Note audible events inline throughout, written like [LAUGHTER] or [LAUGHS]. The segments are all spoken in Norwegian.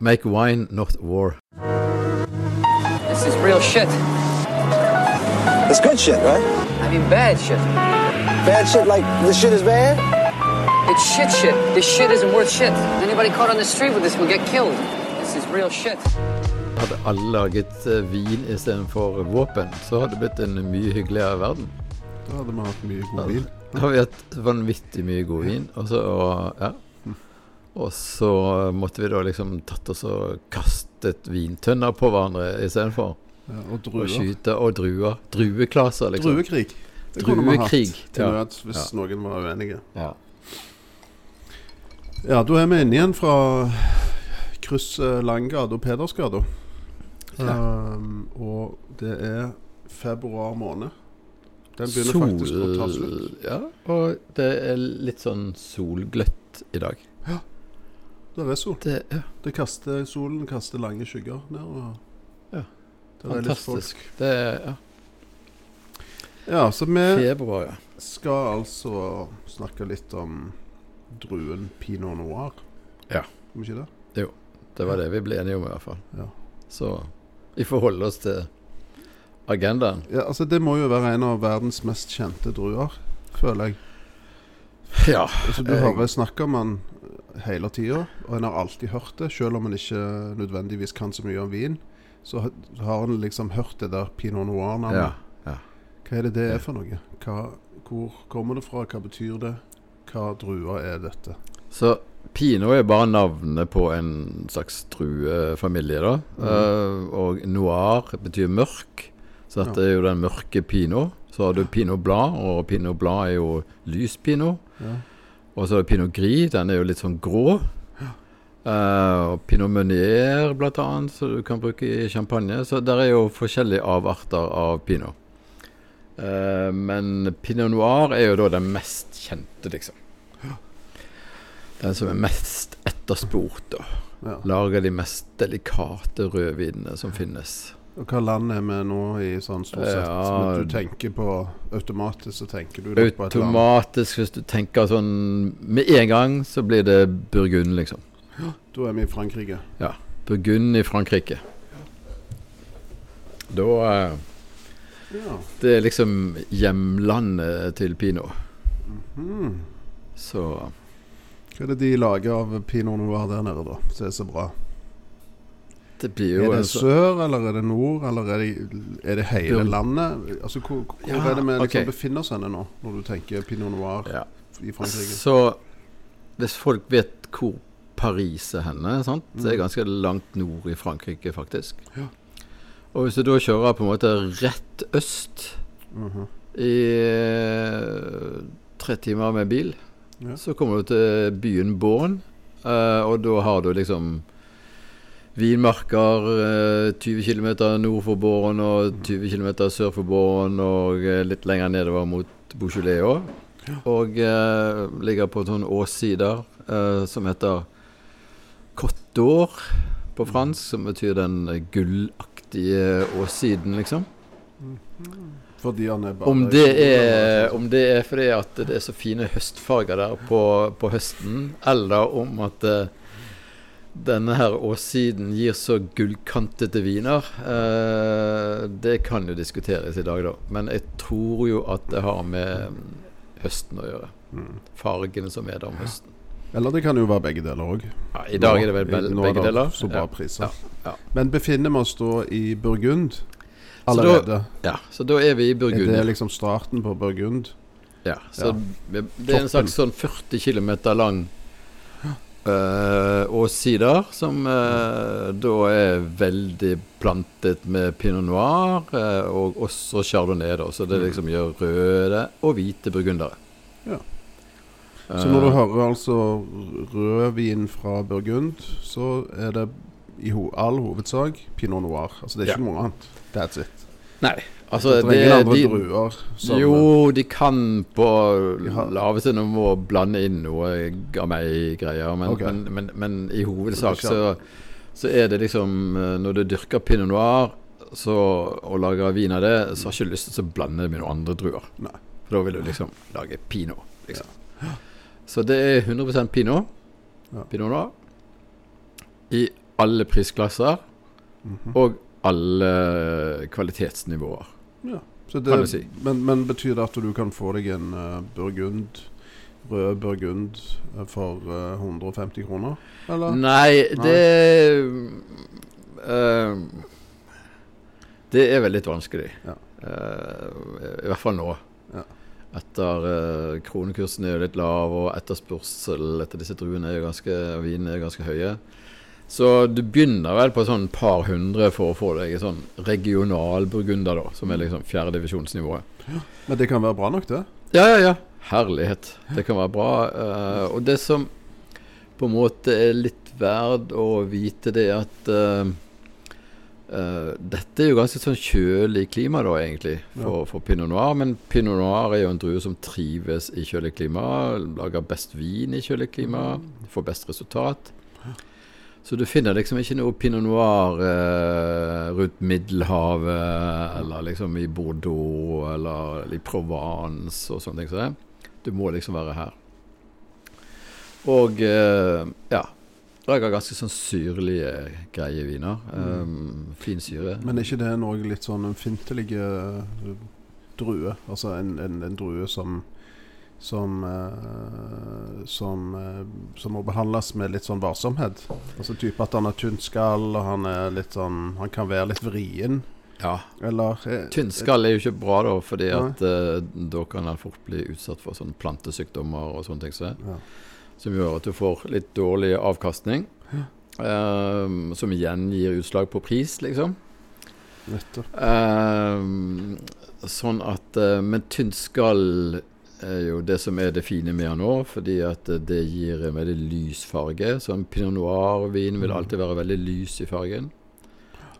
Make wine, not war. This is real shit. It's good shit, right? I mean, bad shit. Bad shit like this shit is bad? It's shit shit. This shit isn't worth shit. Anybody caught on the street with this will get killed. This is real shit. Hadde alle laget eh, vin istedenfor våpen, så hadde det blitt en mye hyggeligere verden. Da hadde vi hatt mye god vin. Da hadde vi hatt vanvittig mye god vin. Og så, og, ja. Og så måtte vi da liksom tatt oss og kastet vintønner på hverandre istedenfor. Ja, og Og druer. skyte og druer. Drueklaser, liksom. Druekrig. Det kunne vi hatt til ja. nøds hvis Ja. noen var uenige. Ja. Ja, da er vi inne igjen fra krysset Langgata og Pedersgata. Um, og det er februar måned. Den begynner faktisk å ta slutt. Ja, og det er litt sånn solgløtt i dag. Det er sol. Det ja. Det kaster, solen kaster lange skygger ned. Og Ja, det fantastisk. Det er ja, Ja, så vi februar, ja. skal altså snakke litt om druen pinot noir. Ja. Om ikke det? Det var det vi ble enige om, i hvert fall. Ja. Så vi får holde oss til agendaen. Ja, altså Det må jo være en av verdens mest kjente druer, føler jeg. Ja. Altså Du Jeg- vel snakka om den hele tida, og en har alltid hørt det, selv om en ikke nødvendigvis kan så mye om vin. Så har en liksom hørt det der pinot noir-navnet. ja, ja. Hva er det det er for noe? Hva, hvor kommer det fra? Hva betyr det? Hva druer er dette? Så Pinot er bare navnet på en slags druefamilie, da. Eh, og noir betyr mørk. Så dette er jo den mørke pinot. Så har du pinot blad, og pinot blad er jo lys pinot. Ja. Og så er pinot gris, den er jo litt sånn grå. Uh, og pinot meunier, blant annet, som du kan bruke i champagne. Så der er jo forskjellige avarter av pinot. Uh, men pinot noir er jo da den mest kjente, liksom. Den som er mest etterspurt, da. Ja. Lager de mest delikate rødvinene som finnes. Hva land er vi nå i sånn stort sett? Ja. Du tenker på automatisk, så tenker du automatisk, på et land. Automatisk, hvis du tenker sånn Med en gang så blir det Burgund, liksom. Ja, Da er vi i Frankrike. Ja. Burgund i Frankrike. Da eh, Ja. Det er liksom hjemlandet til pinot. -hmm. Så Hva er det de lager av pinot noir der nede, da? Som er så bra? Det blir jo Er det en sør, eller er det nord, eller er det, er det hele landet? Altså, Hvor, hvor Ja, er det vi liksom okay. befinner oss henne nå, når du tenker pinot noir Ja. i Frankrike? Så hvis folk vet hvor Paris er henne, sant? det er ganske langt nord i Frankrike, faktisk. Ja. Og hvis du da kjører på en måte rett øst Mhm. i eh, tre timer med bil, Ja. så kommer du til byen Born, eh, og da har du liksom Vinmarker eh, 20 km nord for Båren og 20 km sør for Båren og eh, litt lenger nedover mot Beaujolais òg. Og eh, ligger på en sånn åsside eh, som heter Côte d'Or på fransk, som betyr den eh, gullaktige åssiden, liksom. Bare Om det er, om det er fordi at det er så fine høstfarger der på, på høsten, eller om at eh, denne her åssiden gir så gullkantete viner, eh, det kan jo diskuteres i dag, da. Men jeg tror jo at det har med høsten å gjøre. Mm. Fargene som er der om høsten. Eller det kan jo være begge deler òg. Ja, I dag er det vel bel- Nå er begge det deler. Så bra priser. Ja, ja. Men befinner vi oss da i Burgund Så da- allerede? Ja, så da er vi i Burgund. er det liksom starten på Burgund? Ja, så det er en slags sånn 40 km lang uh, sider, som eh, da er veldig plantet med pinot noir, eh, og også chardonnay, da, så det liksom gjør røde og hvite burgundere. Ja. Eh, Så når du hører altså rødvin fra Burgund, så er det i ho all hovedsak pinot noir. Altså det er ikke Ja. noe annet. That's it. Nei, altså det andre de, druer som Jo, de kan på ja. laveste nivå blande inn noe gamei-greier, men, okay. men, men, men i hovedsak Så så, er det liksom eh, Når du dyrker pinot noir så, og lager vin av det, så har jeg ikke lyst til å blande det med noen andre druer. Nei. For da vil du liksom lage pinot. Liksom. Så det er 100 pinot. Ja. Pinot noir. I alle prisklasser Mhm. og alle kvalitetsnivåer. Ja. Det, si. men, men betyr det at du kan få deg en uh, burgund, rød burgund, eh, for uh, 150 kroner? Eller? Nei, det uh, Det er veldig vanskelig. Ja. Eh, I hvert fall nå. Ja. Etter kronekursen er jo litt lav, og etterspørsel etter disse druene er jo ganske, og vinene er ganske høye. Så du begynner vel på sånn par hundre for å få deg en sånn regional burgunder, da, som er liksom fjerdedivisjonsnivået. Men det kan være bra nok, det? Ja, ja, ja. Herlighet. Det kan være bra. Uh, og det som på en måte er litt verd å vite, det er at uh, Uh, dette er jo ganske sånn kjølig klima, da, egentlig, for, for pinot noir. Men pinot noir er jo en drue som trives i kjølig klima. Lager best vin i kjølig klima. Får best resultat. Så du finner liksom ikke noe pinot noir eh, rundt Middelhavet, eller liksom i Bordeaux, eller i Provence og sånne ting som det. Du må liksom være her. Og eh, ja. Lager ganske sånn syrlige, greie viner. Um, fin syre. Men er ikke det noe litt sånn en fintelig eh, drue? Altså en, en, en drue som som, eh, som, eh, som må behandles med litt sånn varsomhet. Altså type at han har tynt skall, og han er litt sånn Han kan være litt vrien. Ja. Eller eh, skall er jo ikke bra, da, fordi Nei. at eh, da kan han fort bli utsatt for sånne plantesykdommer og sånne ting. det. Ja. som gjør at du får litt dårlig avkastning. ehm, som igjen gir utslag på pris, liksom. Nettopp. Ehm, sånn at Men tynt skall er jo det som er det fine med han nå, fordi at eh, det gir en veldig lys farge. Så en pinot noir-vin vil alltid være veldig lys i fargen.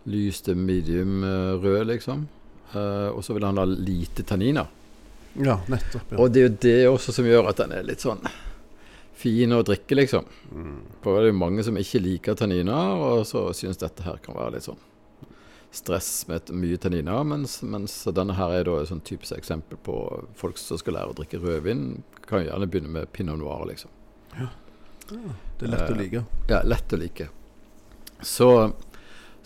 Lys til medium eh, rød, liksom. Uh, og så vil han ha lite tanniner. Ja, nettopp. Ja. Og det er jo det også som gjør at den er litt sånn fin å drikke, liksom. For det er jo mange som ikke liker tanniner, og så syns dette her kan være litt sånn stress med mye tanniner. Mens, mens denne her er da et sånn typisk eksempel på folk som skal lære å drikke rødvin. Kan gjerne begynne med pinot noir, liksom. Det er lett å eh, like. Ja, lett å like. Så,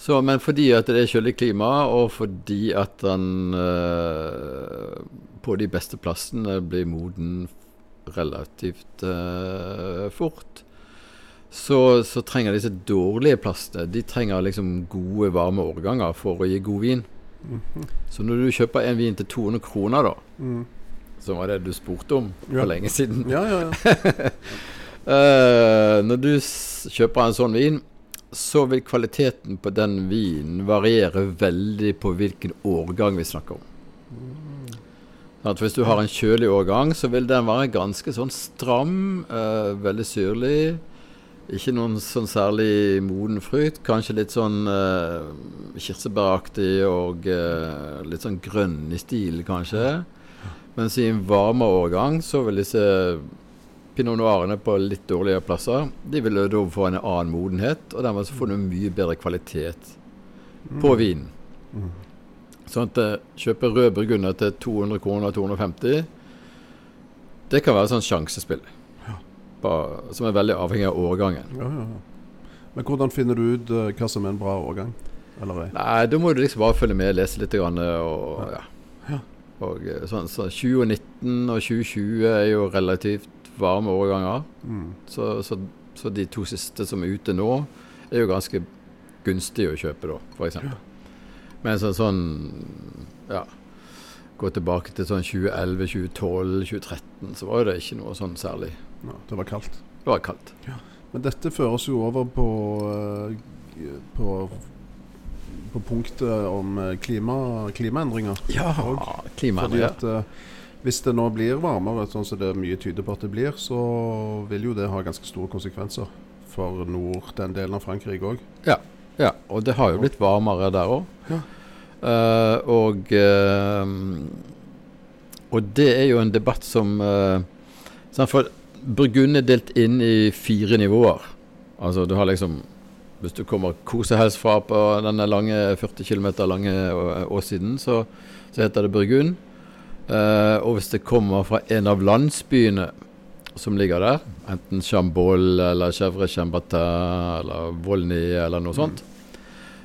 så Men fordi at det er kjølig klima, og fordi at den eh, på de beste plassene blir moden relativt eh, fort, så, så trenger disse dårlige plassene De trenger liksom gode, varme årganger for å gi god vin. Så når du kjøper en vin til 200 kroner, da, Mm. som var det du spurte om for Ja. lenge siden Ja, ja, ja. [LAUGHS] Eh, når du kjøper en sånn vin, så vil kvaliteten på den vinen variere veldig på hvilken årgang vi snakker om. Sånn At hvis du har en kjølig årgang, så vil den være ganske sånn stram, uh, veldig syrlig. Ikke noen sånn særlig moden frukt. Kanskje litt sånn uh, kirsebæraktig og uh, litt sånn grønn i stil, kanskje. Mens i en varmere årgang så vil disse pinot noirene på litt dårligere plasser, de vil da få en annen modenhet, og dermed så får du mye bedre kvalitet på vinen. Sånn at eh, kjøpe rød burgunder til 200 kroner, og 250, det kan være sånn sjansespill. Bare, som er veldig avhengig av årgangen. ja, ja. Men hvordan finner du ut eh, hva som er en bra årgang? Eller? Nei, da må du liksom bare følge med, lese litt, grann, og ja. Og eh, sånn, så 2019 og 2020 er jo relativt varme årganger. Mm. Så, så, så de to siste som er ute nå, er jo ganske gunstige å kjøpe, da, f.eks. Men sånn, sånn Ja. Gå tilbake til sånn 2011, 2012, 2013, så var det ikke noe sånn særlig. Ja, det var kaldt. Det var kaldt. Men dette føres jo over på, eh, på, på punktet om eh, klima, klimaendringer. Ja, Fordi klimaendringer. at eh, hvis det nå blir varmere, sånn som det mye tyder på at det blir, så vil jo det ha ganske store konsekvenser for nord, den delen av Frankrike òg. Ja, ja, og det har jo blitt varmere der òg. Ja. og uh, Og det er jo en debatt som uh, For Burgund er delt inn i fire nivåer. Altså du har liksom Hvis du kommer kosehelst fra på denne lange 40 km lange åssiden, så, så heter det Burgund. Uh, og hvis det kommer fra en av landsbyene, som ligger der. Enten Chambol eller Chèvre Chambatin eller Volny eller noe sånt.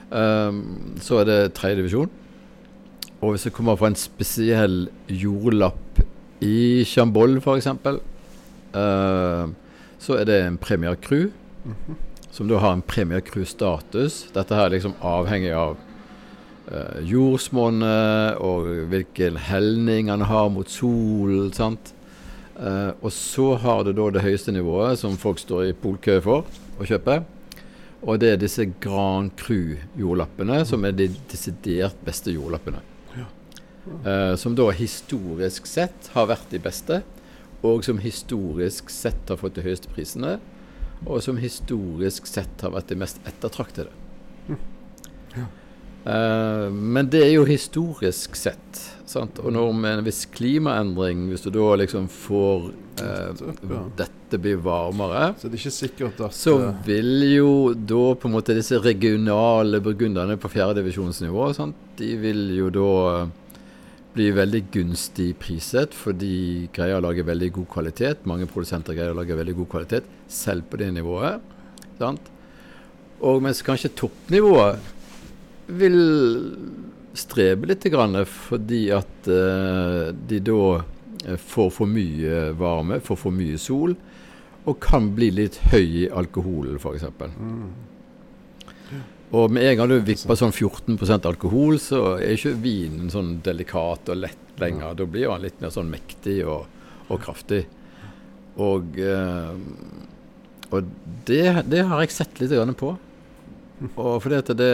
Um, så er det tredjedivisjon. Og hvis det kommer fra en spesiell jordlapp i Chambol f.eks., uh, så er det en Premier Cru, som da har en Premier Crew-status. Dette her er liksom avhengig av uh, jordsmonnet og hvilken helning han har mot sol. sant? Uh, og så har du da det høyeste nivået, som folk står i polkø for å kjøpe. Og det er disse Grand Cru-jordlappene, som er de desidert beste jordlappene. Uh, som da historisk sett har vært de beste, og som historisk sett har fått de høyeste prisene. Og som historisk sett har vært de mest ettertraktede. Uh, men det er jo historisk sett. Sant? Og når med en viss klimaendring, hvis du da liksom får uh, dette blir varmere, Så det er ikke sikkert at så eh, vil jo da på en måte disse regionale burgunderne på fjerdedivisjonsnivå De vil jo da eh, bli veldig gunstig priset, for de greier å lage veldig god kvalitet. Mange produsenter greier å lage veldig god kvalitet, selv på det nivået. Sant? Og mens kanskje toppnivået vil strebe litt, fordi at eh, de da eh, får for mye varme, får for mye sol, og kan bli litt høy i alkoholen, f.eks. Og med en gang du vipper sånn 14% alkohol, så er ikke vinen sånn delikat og lett lenger. Da blir han litt mer sånn mektig og, og kraftig. Og, eh, og det, det har jeg sett litt på. Og fordi at det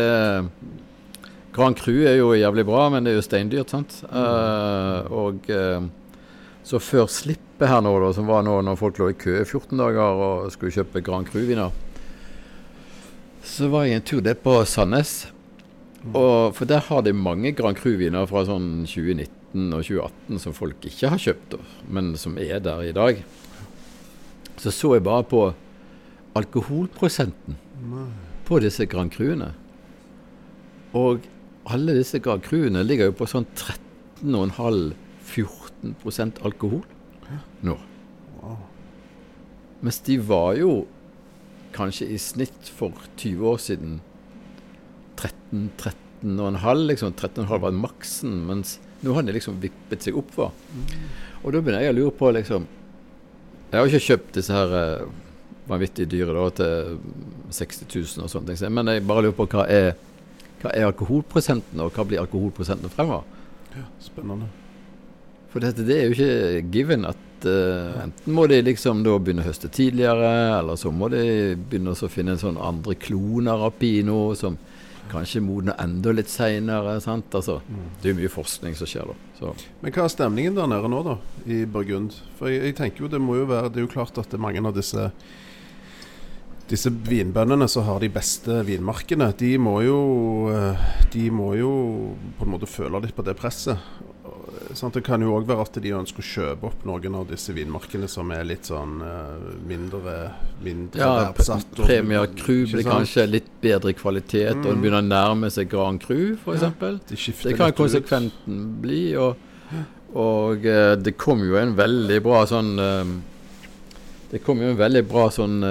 Grand Cru er jo jævlig bra, men det er jo steindyrt, sant. Uh, og eh, så før slippet her nå, da, som var nå når folk lå i kø i 14 dager og skulle kjøpe Grand Cru-viner, så var jeg en tur der på Sandnes. Og, for der har de mange Grand Cru-viner fra sånn 2019 og 2018 som folk ikke har kjøpt, men som er der i dag. Så så jeg bare på alkoholprosenten på disse Grand Cruene. Og alle disse Grand Cruene ligger jo på sånn 13,5-14% alkohol nå. Mens de var jo kanskje i snitt for 20 år siden 13-13,5, liksom. 13,5 var maksen, mens nå har den liksom vippet seg oppover. Og da begynner jeg å lure på, liksom Jeg har ikke kjøpt disse her eh, vanvittig dyre da, til 60 000 og sånne ting, men jeg bare lurer på hva er, hva er alkoholprosenten, og hva blir alkoholprosenten fremover? Spennende. For dette, det er jo ikke given at eh, enten må de liksom da begynne å høste tidligere, eller så må de begynne å finne en sånn andre kloner av pino som kanskje modner enda litt seinere. Altså, det er jo mye forskning som skjer da. Så. Men hva er stemningen der nede nå, da, i Burgund? For jeg, jeg tenker jo det må jo være Det er jo klart at mange av disse disse vinbøndene som har de beste vinmarkene, de må jo eh, De må jo på en måte føle litt på det presset. Og, Sant? Det kan jo òg være at de ønsker å kjøpe opp noen av disse vinmarkene som er litt sånn eh, mindre, mindre Ja, verdsatt. og- Premier Cru blir kanskje litt bedre kvalitet, og Mm. den begynner å nærme seg Grand Cru, f.eks. De Det kan konsekventen ut. bli. Og, og eh, det kom jo en veldig bra sånn eh, Det kom jo en veldig bra sånn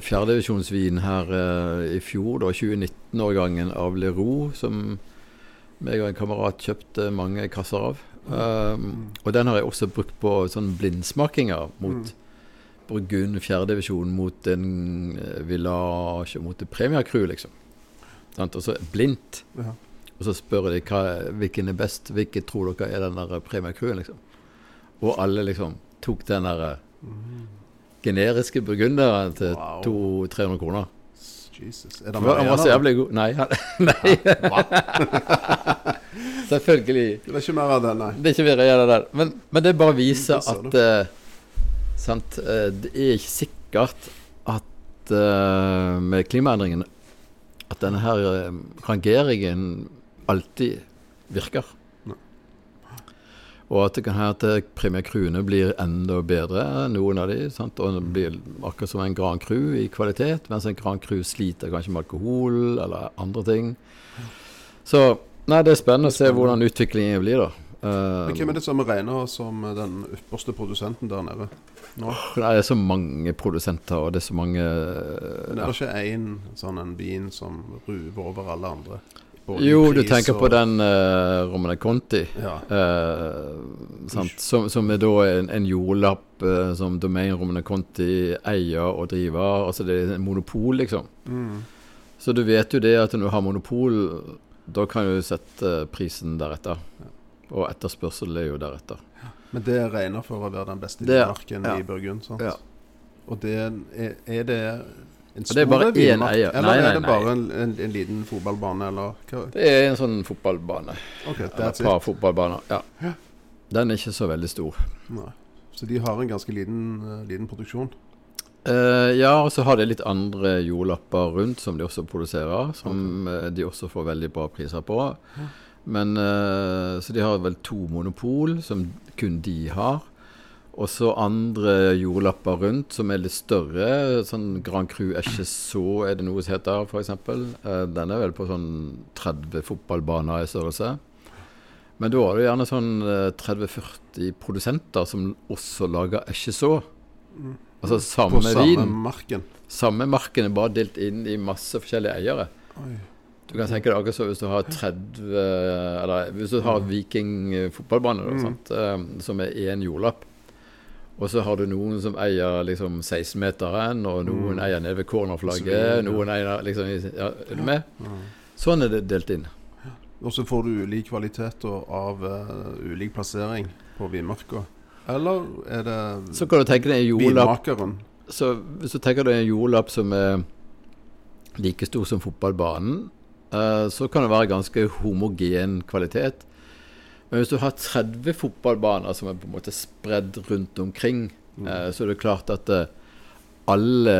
fjerdedivisjonsvin her uh, i fjor, da 2019-årgangen av Leroux, som meg og en kamerat kjøpte mange kasser av. Um, og den har jeg også brukt på sånn blindsmakinger mot Burgund fjerdedivisjon, mot en eh, Village mot et Premier Cru, liksom. Sant? Og så blindt. Ja. Og så spør de hva, hvilken er best, hvilken tror dere er den der Cruen, liksom. Og alle liksom tok den der eh, generiske burgunderen til Wow. 200-300 kroner. Jesus. Er det Han var, han var så jævlig god. Nei. Han, [LAUGHS] nei. [LAUGHS] Selvfølgelig. Det er ikke mer av det, nei. Det er ikke mer av det den. Men, men det bare viser at uh, sant, uh, Det er ikke sikkert at uh, med klimaendringene at denne her rangeringen alltid virker. Og at det kan hende at eh, Premier Krune blir enda bedre, noen av de. Sant? Og det blir akkurat som en Grand Cru i kvalitet, mens en Grand Cru sliter kanskje med alkohol eller andre ting. Så nei, det er spennende å se hvordan utviklingen blir, da. Eh, Men hvem er det som regner som den ypperste produsenten der nede? Nå? Det er så mange produsenter, og det er så mange Men er det ikke én sånn en vin som ruver over alle andre? I Jo, du tenker tenker på den uh, Romane Conti. Ja. Uh, sant? Som, som er da en, en jordlapp uh, som Domain Romane Conti eier og driver. Altså det er en monopol, liksom. Mm. Så du vet jo det at når du har monopol, da kan du sette prisen deretter. Og etterspørsel er jo deretter. Men det regner for å være den beste marken ja. i Burgund. Sant? Ja. Og det er, er det en Og stor det er bare én eier. Eller Nei, er nei, det nei. bare en, en, en liten fotballbane, eller hva? Det er en sånn fotballbane. Okay, Eller et par fotballbaner. Ja. Den er ikke så veldig stor. Nei. Så de har en ganske liten, uh, liten produksjon. Uh, ja, og så har de litt andre jordlapper rundt som de også produserer, som eh, de også får veldig bra priser på. Men eh, Så de har vel to monopol, som kun de har. Og så andre jordlapper rundt som er litt større. Sånn Grand Cru Echesso er det noe som heter, f.eks. Uh, den er vel på sånn 30 fotballbaner i størrelse. Men da har du gjerne sånn eh, 30-40 produsenter som også lager Echesso. Altså På samme samme vin. marken. Samme marken er bare delt inn i masse forskjellige eiere. Oi. Du kan tenke deg akkurat så hvis du har 30 Eller hvis du har Viking eh, fotballbane, da, sant? eh, som er én jordlapp. Og så har du noen som eier liksom 16-meteren, og noen eier nede ved cornerflagget. ja. Noen eier liksom ja, Er du med? Sånn er det delt inn. Og så får du ulik kvalitet av uh, ulik plassering på vinmarka. Eller er det Så kan du tenke deg en jordlapp? Så hvis du tenker deg en jordlapp som er like stor som fotballbanen, uh, så kan det være ganske homogen kvalitet. Men hvis du har 30 fotballbaner som er på en måte spredd rundt omkring, eh, så er det klart at eh, alle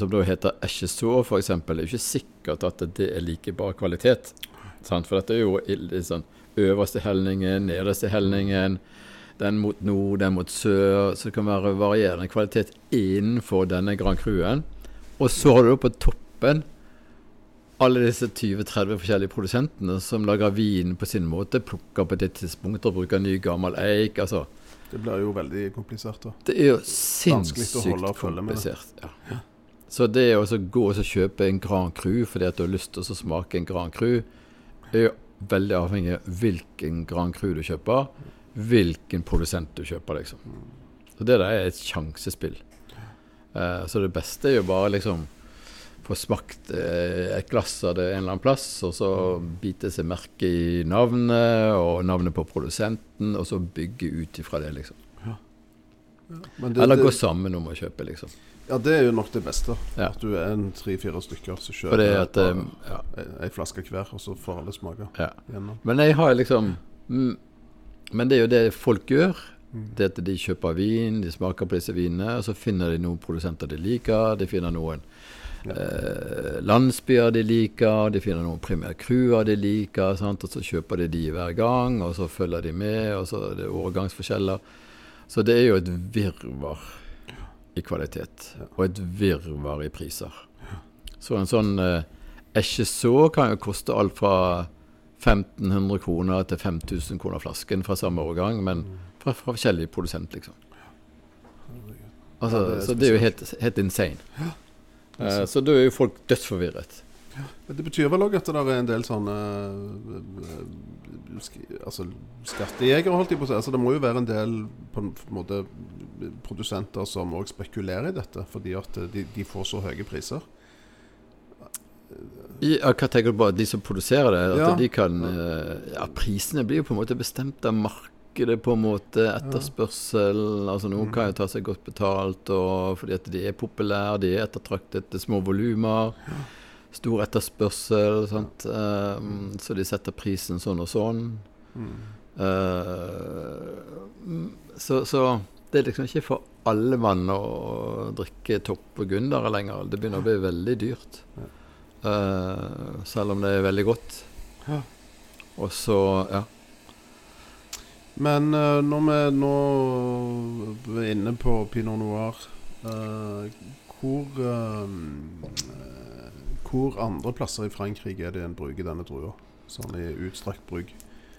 som da heter Echesaw f.eks., er jo ikke sikkert at det er like bra kvalitet. Sant? For dette er jo sånn øverste helningen, nederste helningen, den mot nord, den mot sør. Så det kan være varierende kvalitet innenfor denne Grand Cruen. Og så har du på toppen alle disse 20-30 forskjellige produsentene som lager vin på sin måte, plukker på det tidspunktet og bruker ny, gammel eik. Altså, Det blir jo veldig komplisert, da. det er jo sinnssykt komplisert. Ja. Så det å gå og kjøpe en Grand Cru fordi at du har lyst til å smake en Grand Cru, er jo veldig avhengig av hvilken Grand Cru du kjøper, hvilken produsent du kjøper, liksom. Så det der er et sjansespill. Uh, så det beste er jo bare liksom få smakt eh, et glass av det en eller annen plass, og så bite seg merke i navnet og navnet på produsenten, og så bygge ut ifra det, liksom. Men det, Eller gå sammen om å kjøpe, liksom. ja, det er jo nok det beste. Ja. At du er en tre-fire stykker som kjøper at eh, ja, ei flaske hver, og så får alle smake ja. gjennom. Men jeg har liksom mm, Men det er jo det folk gjør. Det at de kjøper vin, de smaker på disse vinene, og så finner de noen produsenter de liker. De finner noen eh, landsbyer de liker, de finner noen primærcruer de liker. Sant? Og så kjøper de de hver gang, og så følger de med, og så er det årgangsforskjeller. Så det er jo et virvar i kvalitet, og et virvar i priser. Så en sånn eh, så kan jo koste alt fra 1500 kroner til 5000 kroner flasken fra samme årgang, men fra, fra forskjellig produsent, liksom. Altså, Ja, det så det er jo helt, helt insane. Eh, så da er jo folk dødsforvirret. Ja, Det betyr vel òg at det er en del sånne eh, sk- Altså skattejegere, holdt jeg på å si. Altså, det må jo være en del på en måte produsenter som òg spekulerer i dette, fordi at de, de får så høye priser. I, hva tenker du på? De som produserer det, at Ja. de kan eh, Ja, prisene blir jo på en måte bestemt av markedet, på en måte. Etterspørsel. Altså Noen Mm. kan jo ta seg godt betalt fordi at de er populære, de er ettertraktet, er små volumer. Stor etterspørsel, sant. Eh, så de setter prisen sånn og sånn. Eh, mm, så, så det er liksom ikke for alle mann å drikke topp og Gundere lenger. Det begynner å bli veldig dyrt. Eh, selv om det er veldig godt. Og så, ja. Men uh, når vi nå er inne på pinot noir uh, hvor, uh, hvor andre plasser i Frankrike er det en bruker denne drua? Sånn i utstrakt bruk.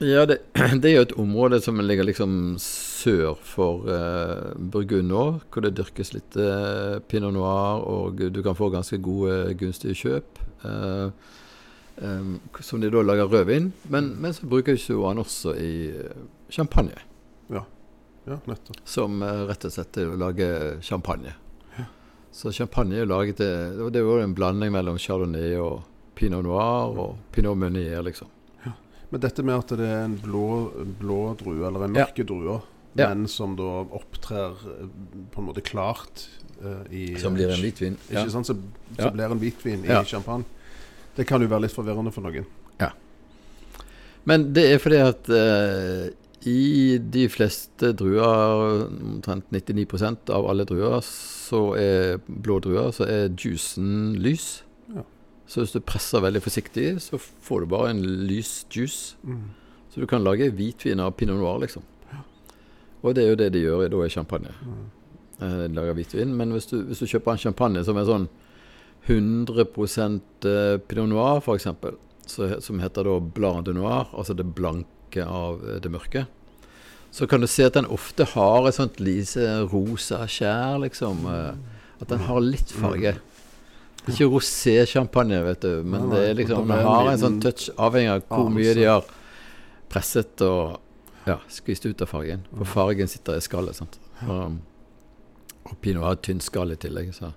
Ja, det, [CLEARS THROAT] det er jo et område som ligger liksom sør for uh, Burgund nå, hvor det dyrkes litt uh, pinot noir, og du kan få ganske gode, gunstige kjøp. Uh, um, som de da lager rødvin, men, men så brukes jo han også i champagne. Ja. ja, nettopp. Som uh, rett og slett er å lage champagne. Så champagne er laget til Det er en blanding mellom chardonnay og pinot noir og pinot meunier, liksom. Men dette med at det er en blå, blå drue, eller en Ja. mørke drue, Ja. men som da opptrer eh, på en måte klart uh, i Som blir en hvitvin. Ikke Ja. sant? Så, så Ja. blir en hvitvin Ja. i champagne. Det kan jo være litt forvirrende for noen. Ja. Men det er fordi at eh, i de fleste druer, omtrent 99% av alle druer, så er blå druer, så er juicen lys. Ja. Så hvis du presser veldig forsiktig, så får du bare en lys juice. Mm. Så du kan lage hvitvin av pinot noir, liksom. Og det er jo det de gjør da i champagne. Eh, De lager hvitvin. Men hvis du, hvis du kjøper en champagne som er sånn 100 eh, pinot noir, f.eks., som heter da blanc de noir, altså det blanke av eh, det mørke, så kan du se at den ofte har et sånt lise rosa skjær, liksom. eh, At den har litt farge. Ikke rosé-champagne, vet du, men det er liksom Den har en sånn touch, avhengig av hvor mye de har presset og ja, skvist ut av fargen. For fargen sitter i skallet. sant? Og, og pinot har tynn skall i tillegg. Så.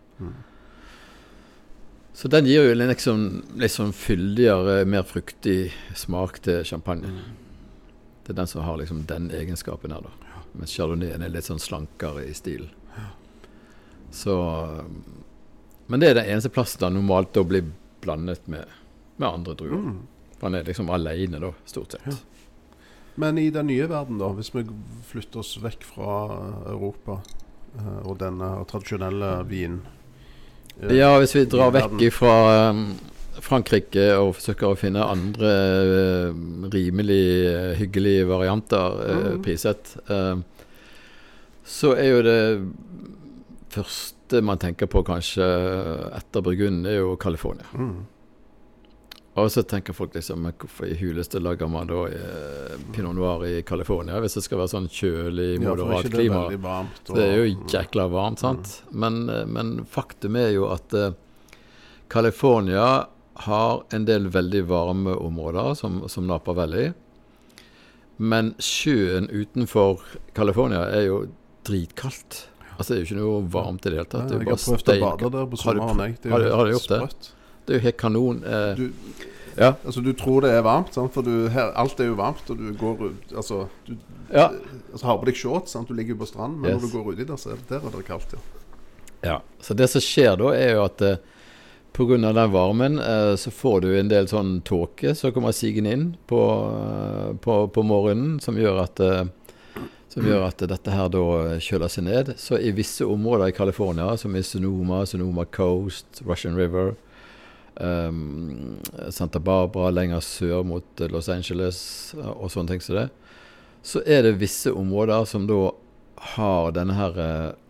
så den gir jo en liksom, sånn fyldigere, mer fruktig smak til champagne. Det er den som har liksom den egenskapen her, da. Mens chardonnayen er litt sånn slankere i stilen. Så Men det er den eneste plassen den normalt da blir blandet med, med andre druer. Mm. For han er liksom aleine, da, stort sett. Men i den nye verden, da, hvis vi flytter oss vekk fra Europa eh, og denne tradisjonelle vinen eh, Ja, hvis vi drar vekk ifra fra um, Frankrike og forsøker å finne andre eh, rimelig eh, hyggelige varianter eh, Mm. priset, så er jo det første man tenker på kanskje etter Burgund, er jo California. Mm. Og så tenker folk liksom Hvorfor i huleste lager man da eh, pinot noir i California hvis det skal være sånn kjølig, Ja, moderat det er klima? veldig varmt. og- Det er jo jækla varmt, sant? Men, eh, men faktum er jo at eh, California har en del veldig varme områder, som, som Napa Valley. Men sjøen utenfor California er jo dritkaldt. Altså Det er jo ikke noe varmt i det hele tatt. Det jeg har prøvd å bade der på sommeren. jeg. Det er jo har du helt sprøtt. Det er jo helt kanon. Eh, Du, ja. altså, du tror det er varmt, sant? for du, her, alt er jo varmt, og du går ut Altså, du ja. altså, har på deg shorts, sant? du ligger jo på stranden, men Yes. når du går uti der, så er det der er det kaldt. ja. Ja, så det som skjer da er jo at eh, av den varmen eh, så får du en del sånn tåke som kommer sigende inn på, eh, på, på morgenen, som gjør at eh, som gjør at dette her da kjøler seg ned. Så i visse områder i California, som i Sonoma, Sonoma Coast, Russian River, ehm, Santa Barbara lenger sør mot Los Angeles og sånne ting som det, så er det visse områder som da har denne her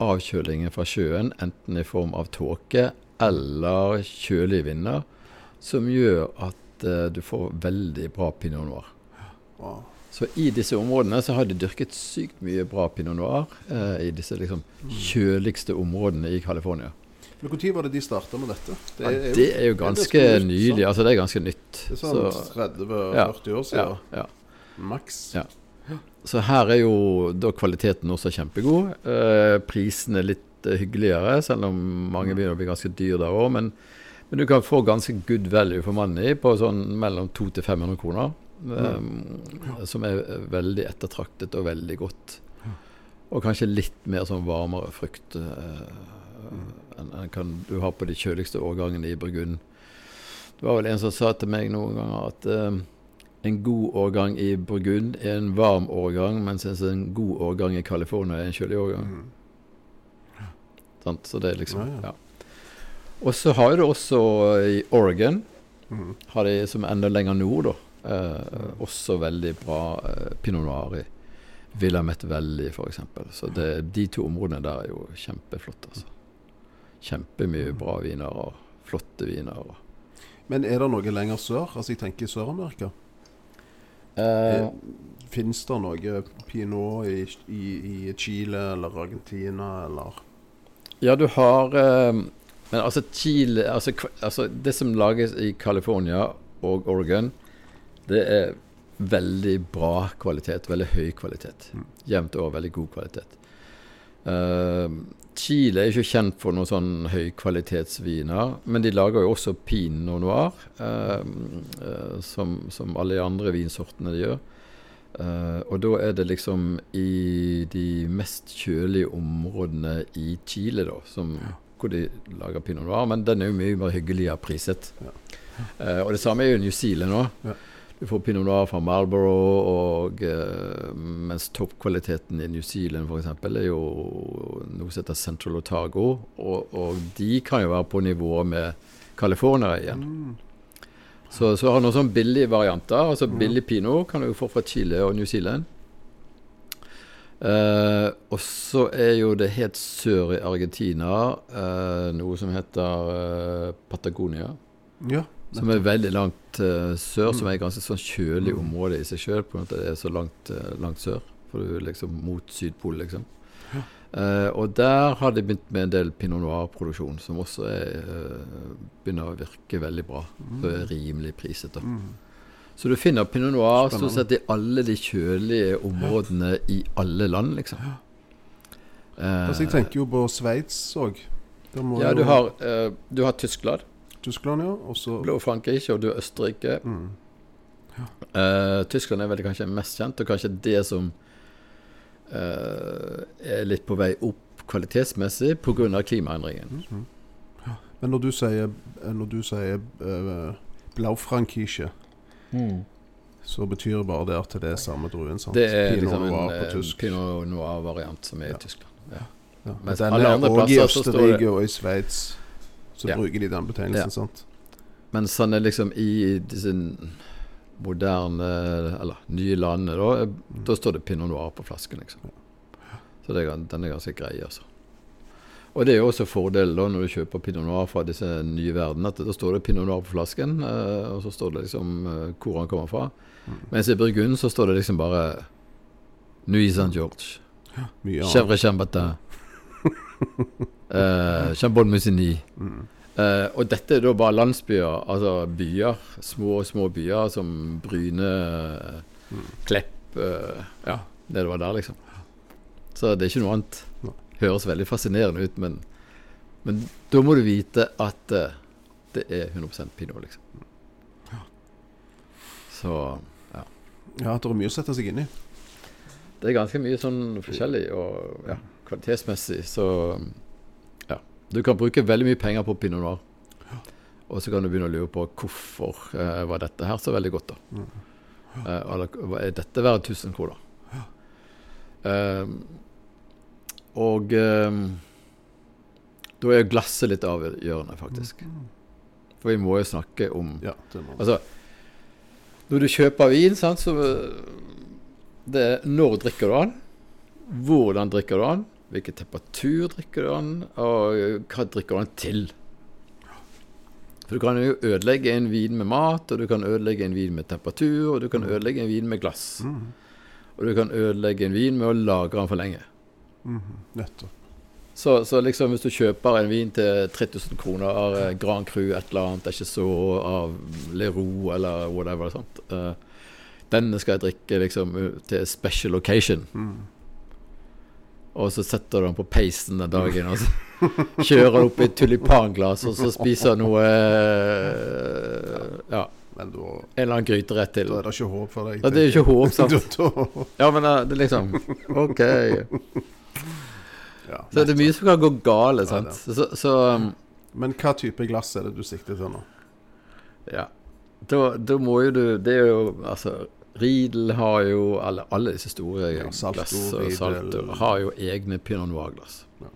avkjølingen fra sjøen, enten i form av tåke eller kjølige vinder, som gjør at eh, du får veldig bra pinot noir. Wow. Så i disse områdene så har de dyrket sykt mye bra pinot noir eh, i disse liksom kjøligste områdene i California. Men Når var det de starta med dette? Ja, det er jo ganske nytt, nylig. Altså det er ganske nytt. Det er sånn 30-40 år siden. ja. Maks. Ja. Så her er jo da kvaliteten også kjempegod. Eh, prisene litt eh, hyggeligere, selv om mange begynner å bli ganske dyr der òg. Men, men du kan få ganske good value for money på sånn mellom 200 til 500 kroner. Um, Som er veldig ettertraktet og veldig godt. Og kanskje litt mer sånn varmere frukt uh, enn en kan du ha på de kjøligste årgangene i Burgund. Det var vel en som sa til meg noen ganger at uh, en god årgang i Burgund er en varm årgang, mens en god årgang i California er en kjølig årgang. Sant? Så det er liksom Ja. Og så har du også i Oregon, Mhm. har de som enda lenger nord, da. Eh, også veldig bra eh, pinot noir i Willamette Valley, f.eks. Så det, de to områdene der er jo kjempeflotte. Altså. Kjempemye bra viner og flotte viner. Og. Men er det noe lenger sør? Altså Jeg tenker Sør-Amerika. Eh, Fins det noe pinot i, i, i Chile eller Argentina eller ja, du har eh, Men altså Chile altså, altså, Det som lages i California og Oregon, det er veldig bra kvalitet. Veldig høy kvalitet. Jevnt over veldig god kvalitet. Eh, Chile er ikke kjent for noen sånn høykvalitetsviner, men de lager jo også pinot noir, eh, eh, som, som alle de andre vinsortene de gjør. Eh, og da er det liksom i de mest kjølige områdene i Chile, da, som, hvor de lager pinot noir. Men den er jo mye mer hyggeligere priset. Eh, og det samme er jo New Zealand òg. Ja. Du får pinot noir fra Marlborough, og, uh, mens toppkvaliteten i New Zealand f.eks. er jo noe som heter Central Otago. Og, og de kan jo være på nivå med California igjen. Så, så har du noen sånn billige varianter. Altså Billig pinot kan du jo få fra Chile og New Zealand. Eh, og så er jo det helt sør i Argentina eh, noe som heter eh, Patagonia. Ja. Som er veldig langt eh, sør, som er et ganske sånn kjølig område i seg sjøl. Det er så langt, eh, langt sør. For du er liksom mot Sydpolen, liksom. Eh, og der har de begynt med en del pinot noir-produksjon, som også er, uh, begynner å virke veldig bra. Er rimelig priset, Mm. Så du finner pinot noir stort sett i alle de kjølige områdene i alle land, liksom. Eh, Altså, jeg tenker jo på Sveits òg. ja, du har, du har Tyskland. Tyskland, ja. Også Blå Frankrike, og du har Østerrike. Mm. Eh, Tyskland er vel kanskje mest kjent, og kanskje det som er litt på vei opp kvalitetsmessig pga. klimaendringen. Men når du sier, når du sier uh, Blaufrankische, så betyr det bare det at det er samme druen? sant? Det er Pinot liksom en noir på eh, tysk. pinot noir-variant som er Ja. i Tyskland. Ja. Ja. Mens Den alle er andre òg i Østerrike og i Sveits. Så Ja. bruker de den betegnelsen, Ja. sant? Mens han er liksom i disse moderne, eller nye landene, da, da står det pinot noir på flasken, liksom. Så det er, den er ganske grei, altså. Og det er jo også fordelen da når du kjøper pinot noir fra disse nye verdenene, at da står det pinot noir på flasken, eh, og så står det liksom eh, hvor han kommer fra. Mens i Burgund så står det liksom bare Nuit Saint-George. Ja. Chèvre Chambertin. uh, [LAUGHS] Chambon Musigny. Eh, og dette er da bare landsbyer, altså byer. Små, små byer som Bryne, eh, Klepp uh, Ja, var der, liksom. Så det er ikke noe annet. Høres veldig fascinerende ut, men, men da må du vite at eh, det er 100% pinot, liksom. Så ja. Ja, det er mye å sette seg inn i. Det er ganske mye sånn forskjellig og ja, kvalitetsmessig, så ja. Du kan bruke veldig mye penger på pinot noir. Og så kan du begynne å lure på hvorfor eh, var dette her så veldig godt, da. Eh, eller er dette verdt 1000 kroner? Eh, og eh, da er glasset litt avgjørende, faktisk. For vi må jo snakke om Ja, Altså, når du kjøper vin, sant, så øh, det er Når drikker du den? Hvordan drikker du den? Hvilken temperatur drikker du den? Og hva drikker du den til? For du kan jo ødelegge en vin med mat, og du kan ødelegge en vin med temperatur, og du kan ødelegge en vin med glass. Og du kan ødelegge en vin med å lagre den for lenge. Nettopp. Så, så liksom hvis du kjøper en vin til 3000 kroner, av Grand Cru, et eller annet, det er ikke så av Leroux eller whatever, sant? Uh, denne skal jeg drikke liksom uh, til special occasion. Og så setter du den på peisen den dagen, og så kjører du opp i et tulipanglass, og så spiser du noe Ja, Men da, en eller annen gryterett til. da er det ikke håp for deg. Ja, det er ikke håp, sant? [LAUGHS] Da- da- Ja, men eh, det er liksom OK. ja, Så det er mye som kan gå gale, Ja, sant. Så, så um, Men hva type glass er det du sikter til nå? Ja. Da, da må jo du Det er jo Altså, Riedel har jo Alle, alle disse store Ja, glass og. Salto har jo egne pinot noir-glass. Ja.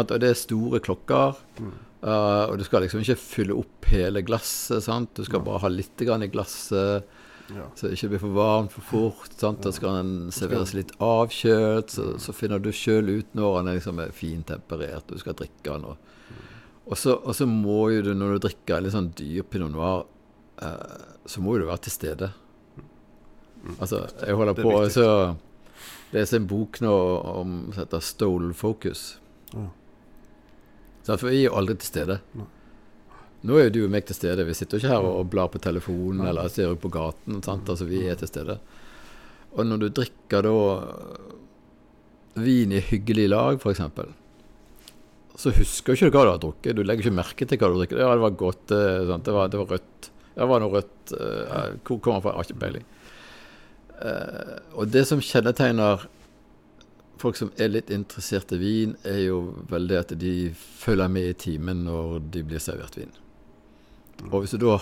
Og det er store klokker. uh, og du skal liksom ikke fylle opp hele glasset. Sant? Du skal bare ha litt grann i glasset, Ja. så det ikke blir for varmt for fort. Sant? Da skal den serveres litt avkjølt, så, så finner du sjøl ut når den liksom er fintemperert, og du skal drikke den. Og, og, så, og så må jo du, når du drikker litt sånn dyr pinot noir, uh, så må du være til stede. Altså, jeg holder er på å så leser en bok nå om som heter 'Stolen Focus. Ja. Så for vi er jo aldri til stede. Nei. Nå er jo du og meg til stede. Vi sitter jo ikke her og blar på telefonen eller ser ut på gaten. Sant? Altså, vi er til stede. Og når du drikker da vin i hyggelig lag, f.eks., så husker du ikke hva du har drukket. Du legger ikke merke til hva du drikker. Ja, det var godt. Sant? Det, var, det var rødt. Det var noe rødt. Hvor kommer det fra? Har ikke peiling. Eh, og det som kjennetegner folk som er litt interessert i vin, er jo vel det at de følger med i timen når de blir servert vin. Og hvis du da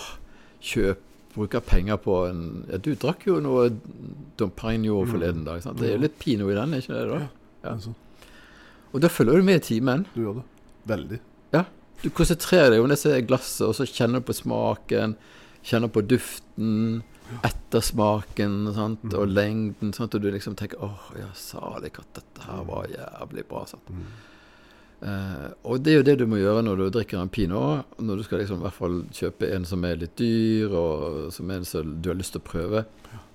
kjøper bruker penger på en ja, Du drakk jo noe Dom Perignon forleden dag. Sant? Det er jo litt pinot i den, er ikke det? da? Ja. Altså, Og da følger du med i timen. du gjør det. Veldig. Ja. Du konsentrerer deg om disse glassene, og så kjenner du på smaken, kjenner på duften, ettersmaken sant? og lengden. sant? og du liksom tenker åh, ja, salig at dette her var jævlig bra. Sant? Eh, og det er jo det du må gjøre når du drikker en pinot. Når du skal liksom i hvert fall kjøpe en som er litt dyr, og som er en som du har lyst til å prøve.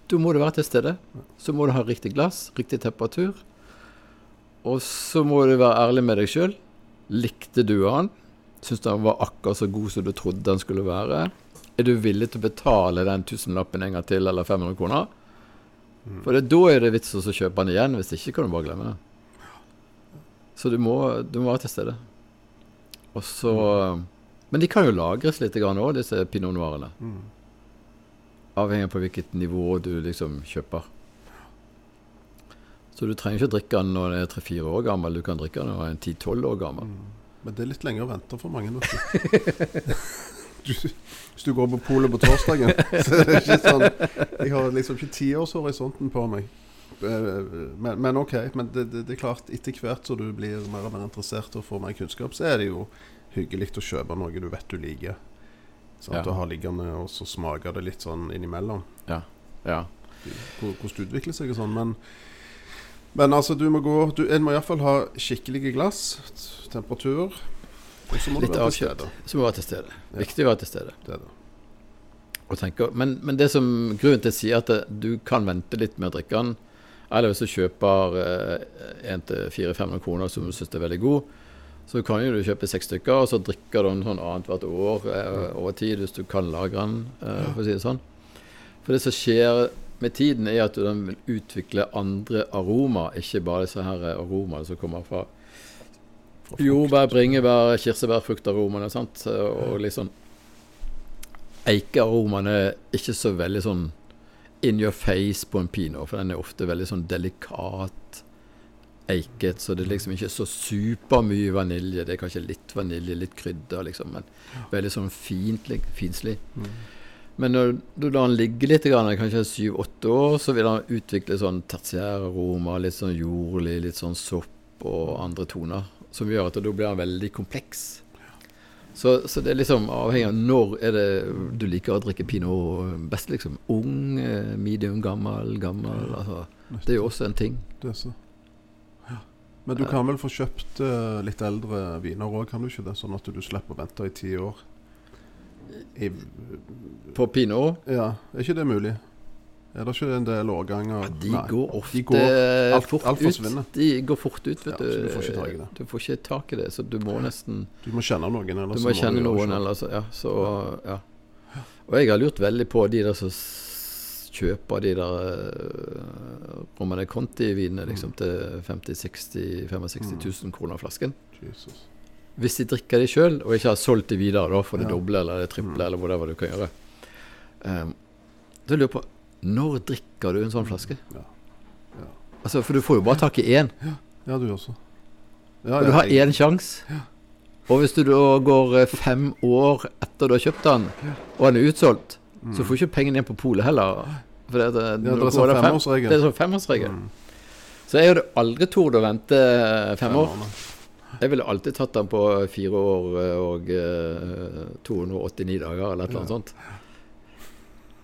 Da må du være til stede. Så må du ha riktig glass, riktig temperatur. Og så må du være ærlig med deg sjøl. Likte du han? Syns du han var akkurat så god som du trodde han skulle være? Er du villig til å betale den tusenlappen en gang til, eller 500 kroner? For det, da er det vits å kjøpe den igjen. Hvis ikke kan du bare glemme det. Så du må, du må være til stede. Og så Men de kan jo lagres litt òg, disse pinot noirene. Avhengig på hvilket nivå du liksom kjøper. Så du trenger ikke drikke den når den er tre-fire år gammel, du kan drikke den når den er ti-tolv år gammel. Men det er litt lenger å vente for mange. [LAUGHS] du. Du, hvis du går på polet på torsdagen, [LAUGHS] så er det ikke sånn Jeg har liksom ikke tiårshorisonten på meg. Eh, Men, men OK. Men det, det, det er klart, etter hvert som du blir mer og mer interessert og får mer kunnskap, så er det jo hyggelig å kjøpe noe du vet du liker. Sant? Ja. Og ha liggende, og så smaker det litt sånn innimellom. Ja. ja. hvordan det utvikler seg og sånn. Men, men altså, du må gå du, En må iallfall ha skikkelige glass, temperatur. Og så må Litt du være til stede. Så må du være til stede. Ja. Viktig å være til stede. Det det. Tenke, men, men det som grunnen til å si at det, du kan vente litt med å drikke den, eller hvis du kjøper eh, 1-400-500 kroner som du syns er veldig god, så kan jo du kjøpe seks stykker, og så drikker du den sånn annethvert år eh, over tid, hvis du kan lagre den, eh, for å si det sånn. For det som skjer med tiden, er at den vil utvikle andre aromaer, ikke bare disse her aromaene som kommer fra. Jordbær, bringebær, kirsebær, fruktaromaene, sant. Og litt sånn Eikearomaene er ikke så veldig sånn in your face på en pinot, for den er ofte veldig sånn delikat eiket, så det er liksom ikke så supermye vanilje. Det er kanskje litt vanilje, litt krydder, liksom, men veldig sånn fint, finslig. Men når du lar den ligge litt, kanskje syv-åtte år, så vil den utvikle sånn tertiæraroma, litt sånn jordlig, litt sånn sopp og andre toner, som gjør at da blir han veldig kompleks. Så, så det er liksom avhengig av når er det du liker å drikke pinot best, liksom. Ung, eh, medium, gammel, gammel. Altså. Det er jo også en ting. Det er så. Men du kan vel få kjøpt uh, litt eldre viner òg, kan du ikke det? Sånn at du slipper å vente i ti år. I, På pinot ja, er ikke det mulig? Er det ikke en del årganger ja, de Nei, går ofte de går- alt- fort alt ut. De går fort ut, vet Ja, du. du får ikke tak i det. Du får ikke tak i det, så du må nesten Du må kjenne noen. ellers Du så må kjenne noen, ellers, eller så, ja, så ja. Og jeg har lurt veldig på de der som kjøper de der uh, Romane Conti-vinene liksom, til 50 60 65 000 kroner flasken. Jesus. Hvis de drikker de sjøl, og ikke har solgt de videre da, for det doble eller det triple, eller whatever du kan gjøre, um, da lurer jeg på Når drikker du en sånn flaske? Ja. Ja. Altså, For du får jo bare tak i én. Ja, du også. Ja, du har én sjanse. Og hvis du da går eh, fem år etter du har kjøpt den, og den er utsolgt, så får du ikke pengene igjen på polet heller. For det, at, eh, Mm. Ja, det er sånn fem- femårsregel. Det er sånn femårsregel. Mm. Så jeg hadde aldri tort å vente eh, fem år. Jeg ville alltid tatt den på fire år og eh, 289 dager, eller et eller annet sånt.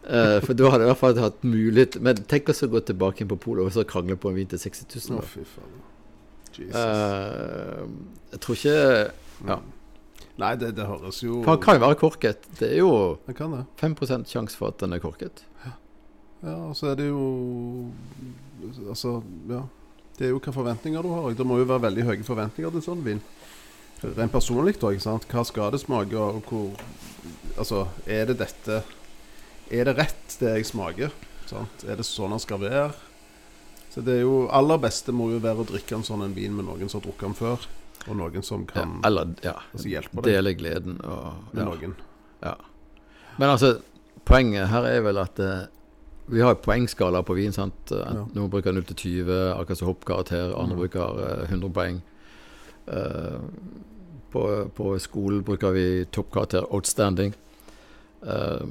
Eh, for da hadde jeg i hvert fall hatt mulighet Men tenk oss å gå tilbake inn på polet og så krangle på en vin til 60 000. da. fy faen. Jesus. Eh, jeg tror ikke ja. Nei, det, det høres jo For han kan jo være korket. Det er jo det kan det. 5% sjanse for at den er korket. Ja, og så er det jo Altså, ja. Det er jo hva forventninger du har. Det må jo være veldig høye forventninger til sånn vin. Rent personlig, da. ikke sant? Hva skal det smake, og hvor Altså, er det dette Er det rett, det jeg smaker? Sant? Er det sånn den skal være? Så det er jo aller beste må jo være å drikke en sånn en vin med noen som har drukket den før, og noen som Ja, kan eller ja, altså, hjelpe deg dele gleden og med ja, noen. ja. Men altså, poenget her er vel at eh, vi har poengskala på vin. sant? Ja. Noen bruker 0 til 20, akkurat som hoppkarakter. Andre Mm. bruker eh, 100 poeng. Eh, på, på skolen bruker vi toppkarakter outstanding. Eh,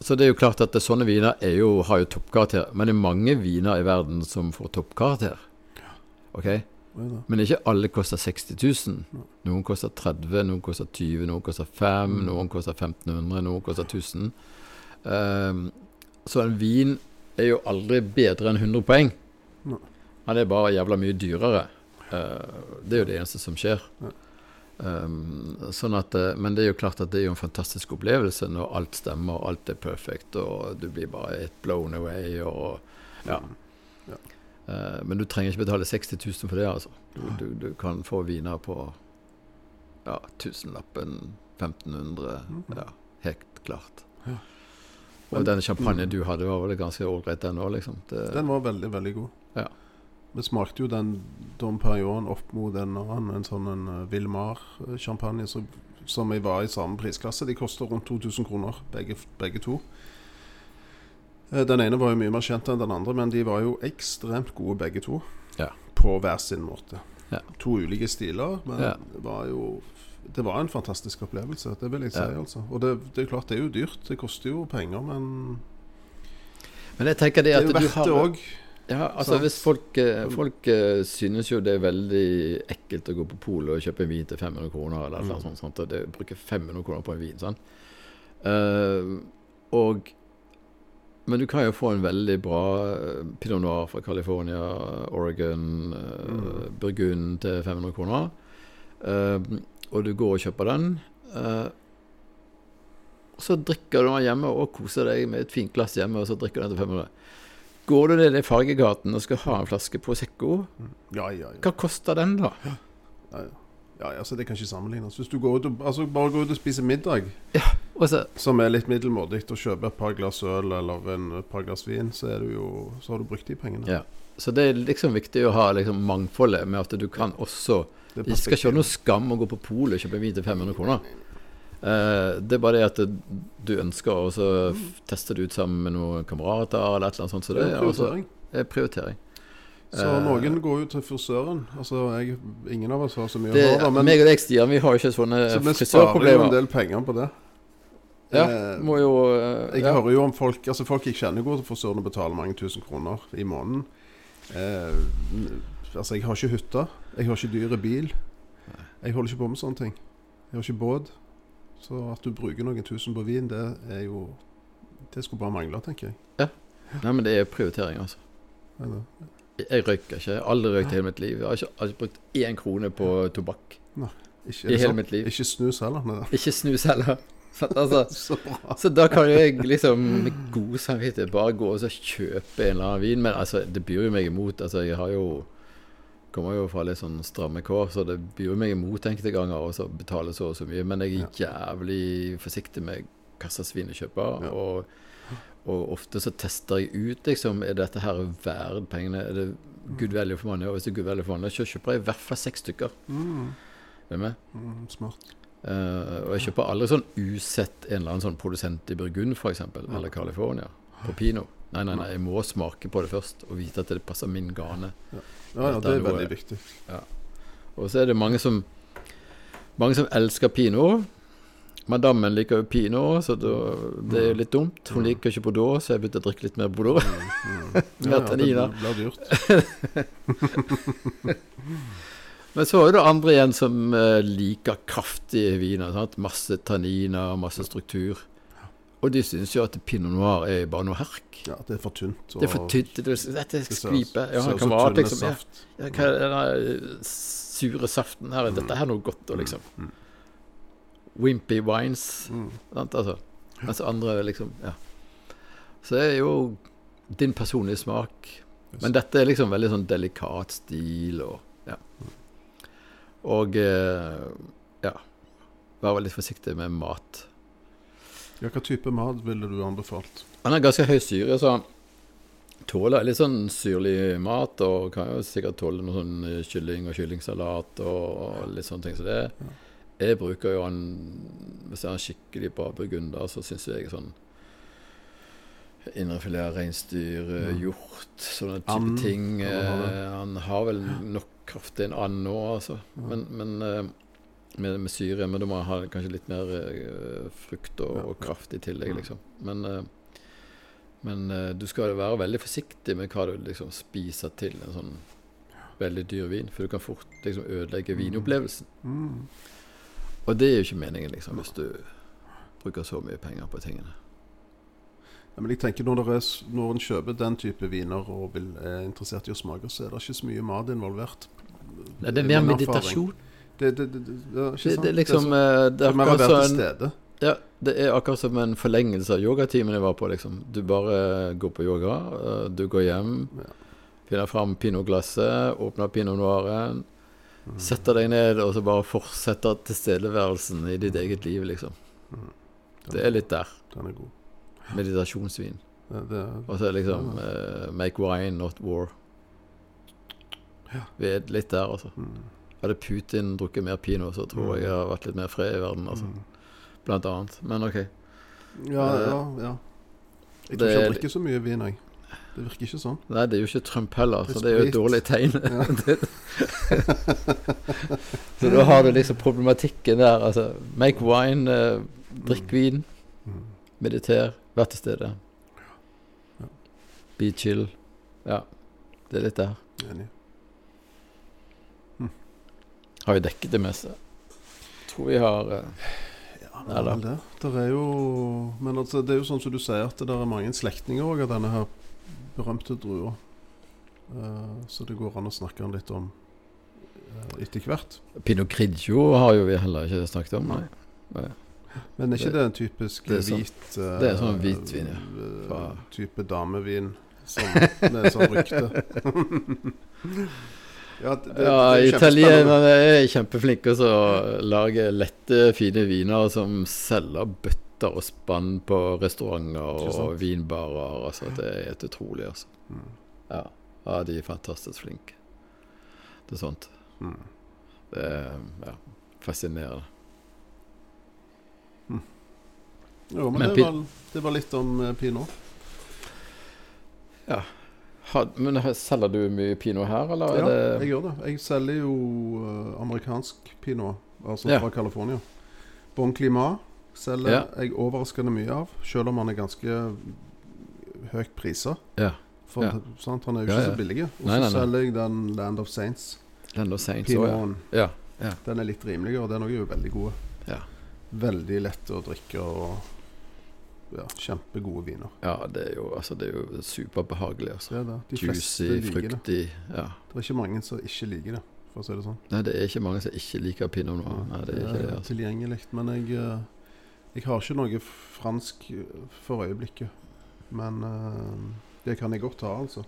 så det er jo klart at sånne viner er jo, har jo toppkarakter. Men det er mange viner i verden som får toppkarakter. Ok? Men ikke alle koster 60 000. Noen koster 30, noen koster 20, noen koster 5, Mm. noen koster 1500, noen koster 1000. Um, så en vin er jo aldri bedre enn 100 poeng. Han er bare jævla mye dyrere. Uh, det er jo det eneste som skjer. Ehm, sånn at, eh, men det er jo klart at det er jo en fantastisk opplevelse når alt stemmer, og alt er perfekt, og du blir bare et blown away. Og, ja. Ja. Uh, men du trenger ikke betale 60 000 for det, altså. Du, du, du kan få viner på ja, tusenlappen, 1500. Mhm. Ja, helt klart. Ja. Og den champagnen Mm. du hadde, var vel ganske ålreit, den òg, liksom. Det, Den var veldig, veldig god. Vi smakte jo den Dom Perignon opp mot en annen, en sånn en uh, Vilmar-champagne som, som var i samme prisklasse. De koster rundt 2000 kroner, begge, begge to. Eh, Den ene var jo mye mer kjent enn den andre, men de var jo ekstremt gode begge to. Ja. På hver sin måte. Ja. To ulike stiler, men Ja. det var jo Det var en fantastisk opplevelse, det vil jeg si. Altså Og det, det er klart, det er jo dyrt. Det koster jo penger, men Men jeg tenker det det er jo du verdt har det òg. Ja, altså hvis folk, eh, folk eh, synes jo det er veldig ekkelt å gå på polet og kjøpe en vin til 500 kroner, eller noe Mm. sånt, og bruke 500 kroner på en vin, Sånn. Uh, og Men du kan jo få en veldig bra pinot noir fra California, Oregon, Mm. Burgund til 500 kroner. Uh, og du går og kjøper den. Uh, så drikker du den hjemme og koser deg med et fint glass hjemme, og så drikker du den til 500. Går du ned i Fargegaten og skal ha en flaske Prosecco, Ja, ja, ja. hva koster den da? Ja, ja. ja, altså Det kan ikke sammenlignes. Hvis du går ut og, altså bare går ut og spiser middag, Og så, som er litt middelmådig, og kjøper et par glass øl eller en, et par glass vin, så, du jo, så har du brukt de pengene. Ja. så det er liksom viktig å ha liksom mangfoldet med at du kan også Det skal ikke være noe skam å gå på polet og kjøpe vin til 500 kroner. Eh, det er bare det at du ønsker, og så f- tester du ut sammen med noen kamerater eller et eller annet sånt. Så Det er altså prioritering. er prioritering. Så Eh, noen går jo til frisøren. Altså, jeg, Ingen av oss har så mye Det, hår, men meg og deg, Stian, vi har jo ikke sånne så vi sparer jo en del penger på det. Ja, Eh, må jo uh, Jeg ja. hører jo om folk Altså folk jeg kjenner går til frisøren og betaler mange tusen kroner i måneden. Eh, altså, jeg har ikke hytte. Jeg har ikke dyre bil. Jeg holder ikke på med sånne ting. Jeg har ikke båt. Så at du bruker noen tusen på vin, det er jo Det skulle bare mangle, tenker jeg. Nei, men det er prioritering, altså. Jeg røyker ikke. Jeg har aldri røykt i hele mitt liv. Jeg har ikke, har ikke brukt én krone på tobakk Ikke, i hele sant? mitt liv. Ikke snus heller? Nei. [LAUGHS] Ikke snus heller. Altså, [LAUGHS] Så så da kan jo jeg liksom med god samvittighet bare gå og så kjøpe en eller annen vin. Men altså, det byr jo meg imot. Altså, jeg har jo Kommer jo fra litt sånn stramme kår, så det byr meg imot enkelte ganger å betale så og så mye. Men jeg er jævlig forsiktig med hva slags vin jeg kjøper. Ja. Og, og ofte så tester jeg ut liksom Er dette her verdt pengene. Er det good value for money? Og hvis det er good value for money, så kjøper jeg i hvert fall seks stykker. Mm, Er du med? mm, smart. Uh, og jeg kjøper aldri sånn usett en eller annen sånn produsent i Burgund f.eks. Eller California. På Pino. Nei, nei, nei, jeg må smake på det først og vite at det passer min gane. Ja, ja, ja det er veldig viktig. Og så er det mange som Mange som elsker pinot. Madammen liker jo pinot, så da, det er jo litt dumt. Hun liker ikke Bordeaux, så jeg begynte å drikke litt mer Bordeaux. Mm. Mer [LAUGHS] Ja, ja, det blir dyrt. [LAUGHS] Men så er det andre igjen som eh, liker kraftige viner. Sant? Masse tanniner, masse struktur. Og de syns jo at pinot noir er bare noe herk. Ja, det er for tynt. Det er for tynt. Det, er dette skviper. Ut som kamerat tynne liksom ja, ja, Hva er den sure saften her? Dette her er noe godt, og liksom. Mm. Wimpy wines. Mm. Sant? Altså. Mens andre liksom Ja. Så det er jo din personlige smak. Men dette er liksom veldig sånn delikat stil og Ja. Og eh, ja. Være litt forsiktig med mat. Ja, Hva type mat ville du anbefalt? Han har ganske høy syre, så tåler litt sånn syrlig mat. Og kan jo sikkert tåle noe sånn eh, kylling og kyllingsalat og, litt sånne ting. Så det Jeg bruker jo han Hvis jeg har en skikkelig bra burgunder, så syns jeg sånn Indrefilet reinsdyr, ja. hjort, sånne type An, ting. Eh, han har vel nok kraft i en and nå, altså. Men, men eh, med, med syre. Men du må ha kanskje litt mer uh, frukt og, og kraft i tillegg, liksom. Men, uh, men uh, du skal være veldig forsiktig med hva du liksom spiser til en sånn veldig dyr vin, for du kan fort liksom ødelegge vinopplevelsen. Mm. Og det er jo ikke meningen, liksom, hvis du bruker så mye penger på tingene. Ja, men jeg tenker når, er, når en kjøper den type viner og er interessert i å smake, så er det ikke så mye mat involvert. Nei, det er mer meditasjon. Det, det, det, det, er ikke sant? det er liksom det eh, er, så, mer akkurat som en, ja, det er akkurat som en forlengelse av yogatimen jeg var på. liksom Du bare går på yoga, eh, du går hjem, Ja. finner fram pinoglasset, åpner pinot noiren, Mm. setter deg ned og så bare fortsetter tilstedeværelsen i ditt eget liv, liksom. Det er litt der. Den er god. Meditasjonsvin. Det, det, Og så er det liksom uh, Make wine, not war. Vi er litt der, altså. mm. Hadde Putin drukket mer pino, så tror jeg jeg har vært litt mer fred i verden, altså. Blant annet. Men OK. Ja, Eh, ja, ja. Jeg tror ikke han drikker så mye vin, jeg. Det virker ikke sånn. Nei, det er jo ikke Trump heller, er så det er jo et dårlig tegn. Ja. [LAUGHS] så da har du liksom problematikken der. Altså, make wine, eh, drikk vin, Mm. mediter, vær til stede. Ja. Be chill. Ja, det er litt der. Enig. Har vi dekket det meste? Tror vi har eh, Ja, det er vel det. Der er jo Men altså, det er jo sånn som du sier, at det er mange slektninger òg av denne her berømte drua. Eh, så det går an å snakke litt om eh, etter hvert. Pinot Grigio har jo vi heller ikke snakket om. Nei. Nei. Men er ikke Det- det, en typisk det er sånn- hvit uh, det er sånn hvitvin, ja. eh, Fra- Type damevin som, med sånn rykte. [LAUGHS] ja, det, det, er kjempespennende. italienerne er kjempeflinke til å lage lette, fine viner som selger bøtter og spann på restauranter og vinbarer. Altså, det er helt utrolig, altså. Mm. Ja, ja de er fantastisk flinke til sånt. Mm. Det er ja, fascinerende. Jo, men, Men det, var, det var litt om uh, pinot. Men selger du mye pinot her, eller? Ja, jeg gjør det. Jeg selger jo eh, amerikansk pinot, altså Ja. fra California. Bon Climat selger Ja. jeg overraskende mye av, selv om han er ganske høyt priser. Ja. For Ja. sant, han er jo ikke så billig. Og så selger jeg den Land of Saints. Land of Saints. Pinoten. ja. Den er litt rimeligere, og den er jo veldig god. Ja. Veldig lett å drikke og ja, kjempegode viner. Ja, det er jo, altså, det er jo superbehagelig, altså. Det er det. De Juicy, det. fruktig. Ja. Det er ikke mange som ikke liker det, for å si det sånn. Nei, det er ikke mange som ikke liker pinot noir. Nei, det er ikke det, altså. tilgjengelig. Men jeg, eh, jeg har ikke noe fransk eh, for øyeblikket. Men eh, det kan jeg godt ha, altså.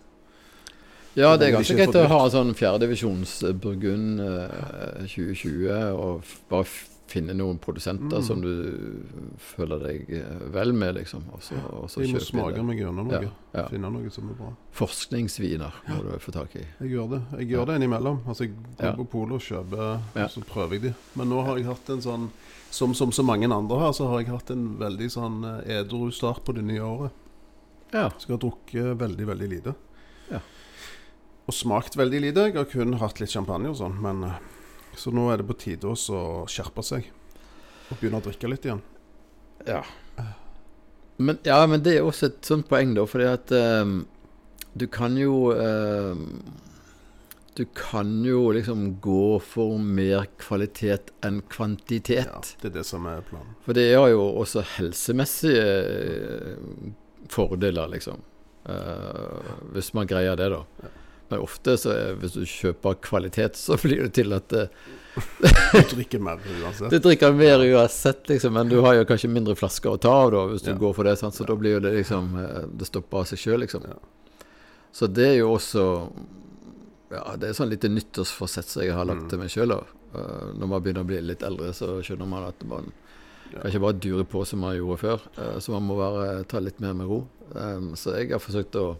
Ja, det er er ganske greit å ha sånn fjerdedivisjons Burgund eh, 2020 og bare finne noen produsenter Mm. som du føler deg eh, vel med, liksom. Og så, Jeg må smake meg gjennom noe. Ja, ja. Finne noe som er bra. Forskningsviner må du få tak i. Jeg gjør det Jeg gjør det innimellom. Altså Jeg går Ja. på polet og kjøper, og så prøver jeg de. Men nå har jeg hatt en sånn som, som så mange andre her, så har jeg hatt en veldig sånn eh, edru start på det nye året. Ja. Så jeg har drukket veldig, veldig lite. Ja. Og smakt veldig lite. Jeg har kun hatt litt champagne og sånn, men eh, Så nå er det på tide også å skjerpe seg. Og begynne å drikke litt igjen. Ja. Men, ja, men det er også et sånt poeng, da, fordi at eh, du kan jo eh, Du kan jo liksom gå for mer kvalitet enn kvantitet. Ja, det er det som er planen. For det har jo også helsemessige eh, fordeler, liksom. Eh, hvis man greier det, da. Men ofte så er, hvis du kjøper kvalitet, så blir det til at det, Du drikker mer uansett. [LAUGHS] du drikker mer uansett, liksom. Men du har jo kanskje mindre flasker å ta av da, hvis du Ja. går for det. Sant? Så da blir jo det liksom eh, Det stopper av seg sjøl, liksom. Ja. Så det er jo også Ja, det er sånn lite nyttårsforsett som jeg har lagt Mm. til meg sjøl. når man begynner å bli litt eldre, så skjønner man at man Ja. kan ikke bare dure på som man gjorde før. eh, så man må bare ta litt mer med ro. Så jeg har forsøkt å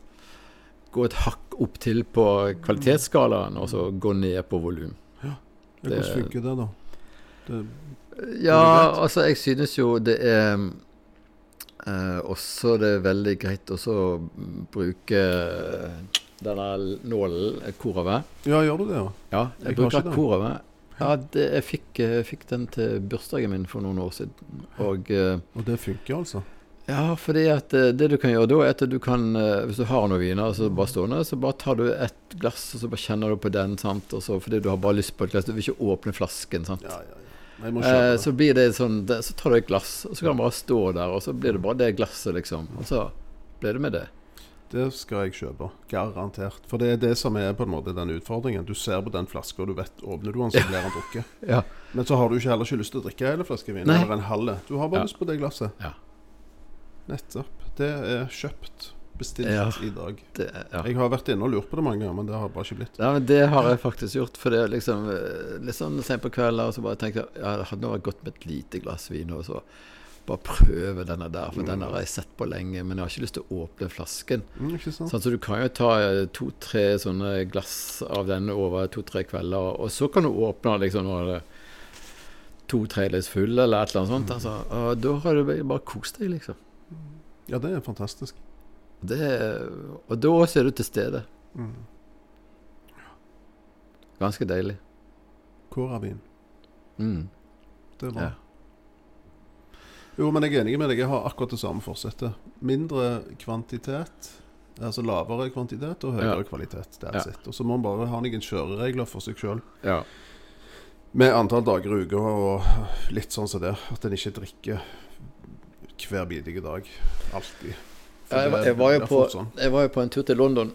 gå et hakk opp til på kvalitetsskalaen, og så gå ned på volum. Ja, Hvordan funker det, da? Det, Ja, altså jeg synes jo det er eh, også det er veldig greit å bruke denne nålen, korave. ja, gjør du det, ja? Ja, jeg, Jeg bruker ikke Ja, det, jeg fikk, jeg, fikk den til bursdagen min for noen år siden. Og eh, Og det funker, altså? Ja, fordi at eh, det du kan gjøre da, er at du kan eh, Hvis du har noen viner så bare stående, så bare tar du et glass, og så bare kjenner du på den, sant. Og så, fordi du har bare lyst på et glass, du vil ikke åpne flasken, sant. Ja, ja, ja. Eh, så blir det sånn Så tar du et glass, og så kan du bare stå der, og så blir det bare det glasset, liksom. Og så blir det med det. Det skal jeg kjøpe. Garantert. For det er det som er på en måte den utfordringen. Du ser på den flaska, du vet åpner du den, så [LAUGHS] blir den drukket. Ja. Men så har du ikke heller ikke lyst til å drikke hele flasken vin, eller en halve. Du har bare Ja. lyst på det glasset. Ja. Nettopp. Det er kjøpt. Bestilt Ja. i dag. det ja. Jeg har vært inne og lurt på det mange ganger, men det har bare ikke blitt. ja, men det har jeg faktisk gjort. For det er liksom eh, litt sånn sent på kvelden, og så bare tenkte jeg ja, det hadde nå vært godt med et lite glass vin, og så bare prøve denne der, for den har jeg sett på lenge, men jeg har ikke lyst til å åpne flasken. Mm? Sånn, så du kan jo ta eh, to-tre sånne glass av den over to-tre kvelder, og så kan du åpne liksom når det to-tre litt full, eller et eller annet sånt. Altså. Og da har du bare kost deg, liksom. Ja, det er fantastisk. Det, og da er du til stede. Mm. Ganske deilig. Kåravin. Mm. Det er bra. Ja. Jo, men jeg er enig med deg. Jeg har akkurat det samme forsettet. Mindre kvantitet, altså lavere kvantitet og høyere Ja. kvalitet. Ja. Og så må man bare ha noen kjøreregler for seg sjøl. Ja. Med antall dager i uka og litt sånn som det. At en ikke drikker hver bidige dag. Alltid. Ja, jeg, var- jeg, var jo på, sånn. jeg var jo på en tur til London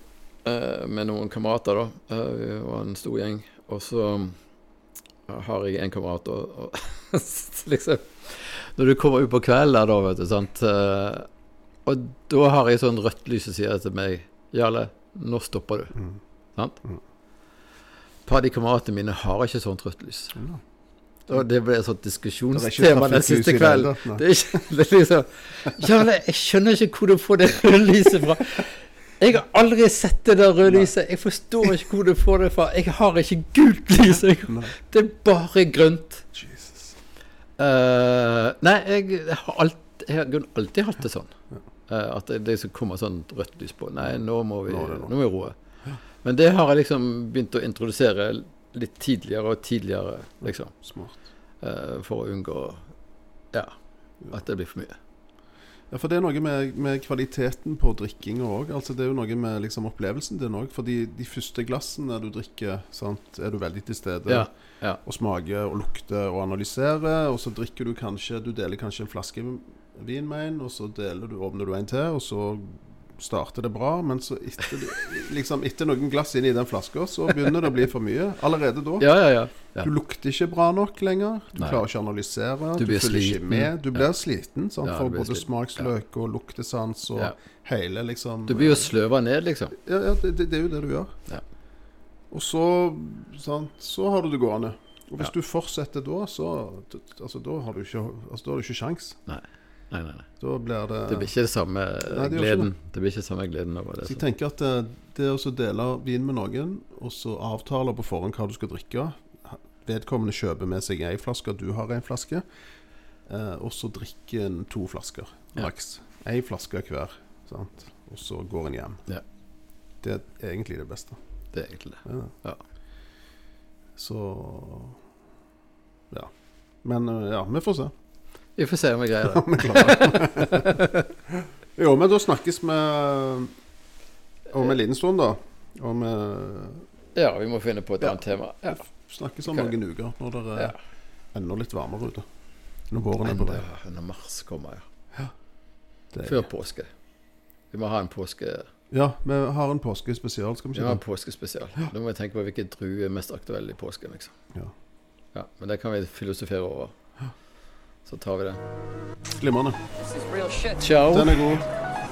eh, med noen kamerater, da. Eh, vi var en stor gjeng. Og så eh, har jeg en kamerat, og, og [LAUGHS] liksom Når du kommer ut på kvelden der, da, vet du, sant eh, Og da har jeg sånn rødt lys som sier til meg Jarle, nå stopper du. Mm. Sant? Mm. Et par av de kameratene mine har ikke sånt rødt lys. Ja. Og det ble et sånt diskusjonstema den siste kvelden. Det er ikke [LAUGHS] det er liksom Jarle, jeg skjønner ikke hvor du får det røde lyset fra. Jeg har aldri sett det der røde lyset. Jeg forstår ikke hvor du får det fra. Jeg har ikke gult lys. Det er bare grønt. Eh, nei, jeg, jeg har alt, jeg har alltid hatt det sånn. Ja. Eh, at det, det kommer sånn rødt lys på. Nei, nå må vi, Nå nå nå. må vi roe. Men det har jeg liksom begynt å introdusere litt tidligere og tidligere, liksom. Smart. Uh, for å unngå ja, at det blir for mye. Ja, for det er noe med, med kvaliteten på drikkinga òg. Altså, det er jo noe med liksom, opplevelsen din òg. For de første glassene du drikker, sant, er du veldig til stede Ja, ja. og smaker og lukter og analyserer. Og så drikker du kanskje Du deler kanskje en flaske vin med en, og så deler du, åpner du en til, og så starter det bra. Men så etter, liksom, etter noen glass inn i den flaska, så begynner det å bli for mye. Allerede da. Ja, ja, ja. Du lukter ikke bra nok lenger. Du Nei. klarer ikke å analysere. Du Du, blir følger sliten. ikke med. Du blir sliten sant? For både sliten. smaksløk og luktesans og hele liksom Du blir jo sløva ned, liksom. Ja, ja det, det, er jo det du gjør. Ja. Og så sant, Så har du det gående. Og hvis du fortsetter da, så altså, Da har du ikke altså, Da har du ikke sjans. Nei. Nei, nei, nei. Da blir det, Det blir ikke det samme Nei, det gleden. Det blir ikke samme gleden over det. Så jeg tenker at det, det å dele vin med noen, og så avtale på forhånd hva du skal drikke Vedkommende kjøper med seg ei flaske, du har ei flaske. Eh, og så drikker en to flasker Ja. maks. Ei flaske hver. Sant? Og så går en hjem. Ja. Det er egentlig det beste. Det er egentlig det. Ja. Ja. Så Ja. Men eh, ja, vi får se. Vi får se om jeg greier det. [LAUGHS] Vi [LAUGHS] jo, men da snakkes vi om en liten stund, da. Om Ja, vi må finne på et Ja. annet tema. Ja. snakkes om okay. noen uker når det er Ja. enda litt varmere ute. Når våren er på vei. Når mars kommer, ja. Er, Før påske. Vi må ha en påske Ja, vi har en påskespesial, skal vi Ja, en påskespesial. Da må vi tenke på hvilken drue er mest aktuell i påsken, liksom. Ja. Ja, men det kan vi filosofere over. Så tar vi det. Glimrende. This is real shit. Ciao. Den er god.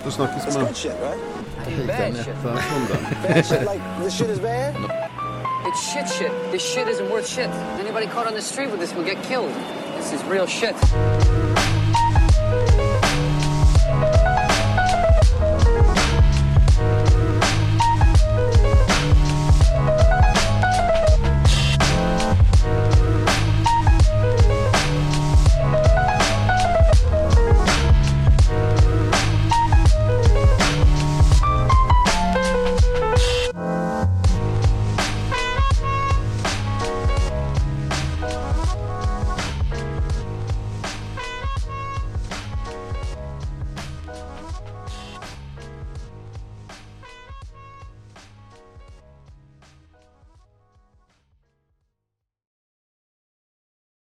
Da snakkes vi. den. Bad shit like this shit is bad? It's shit shit. This shit isn't worth shit. Anybody caught on the street with this will get killed. This is real shit.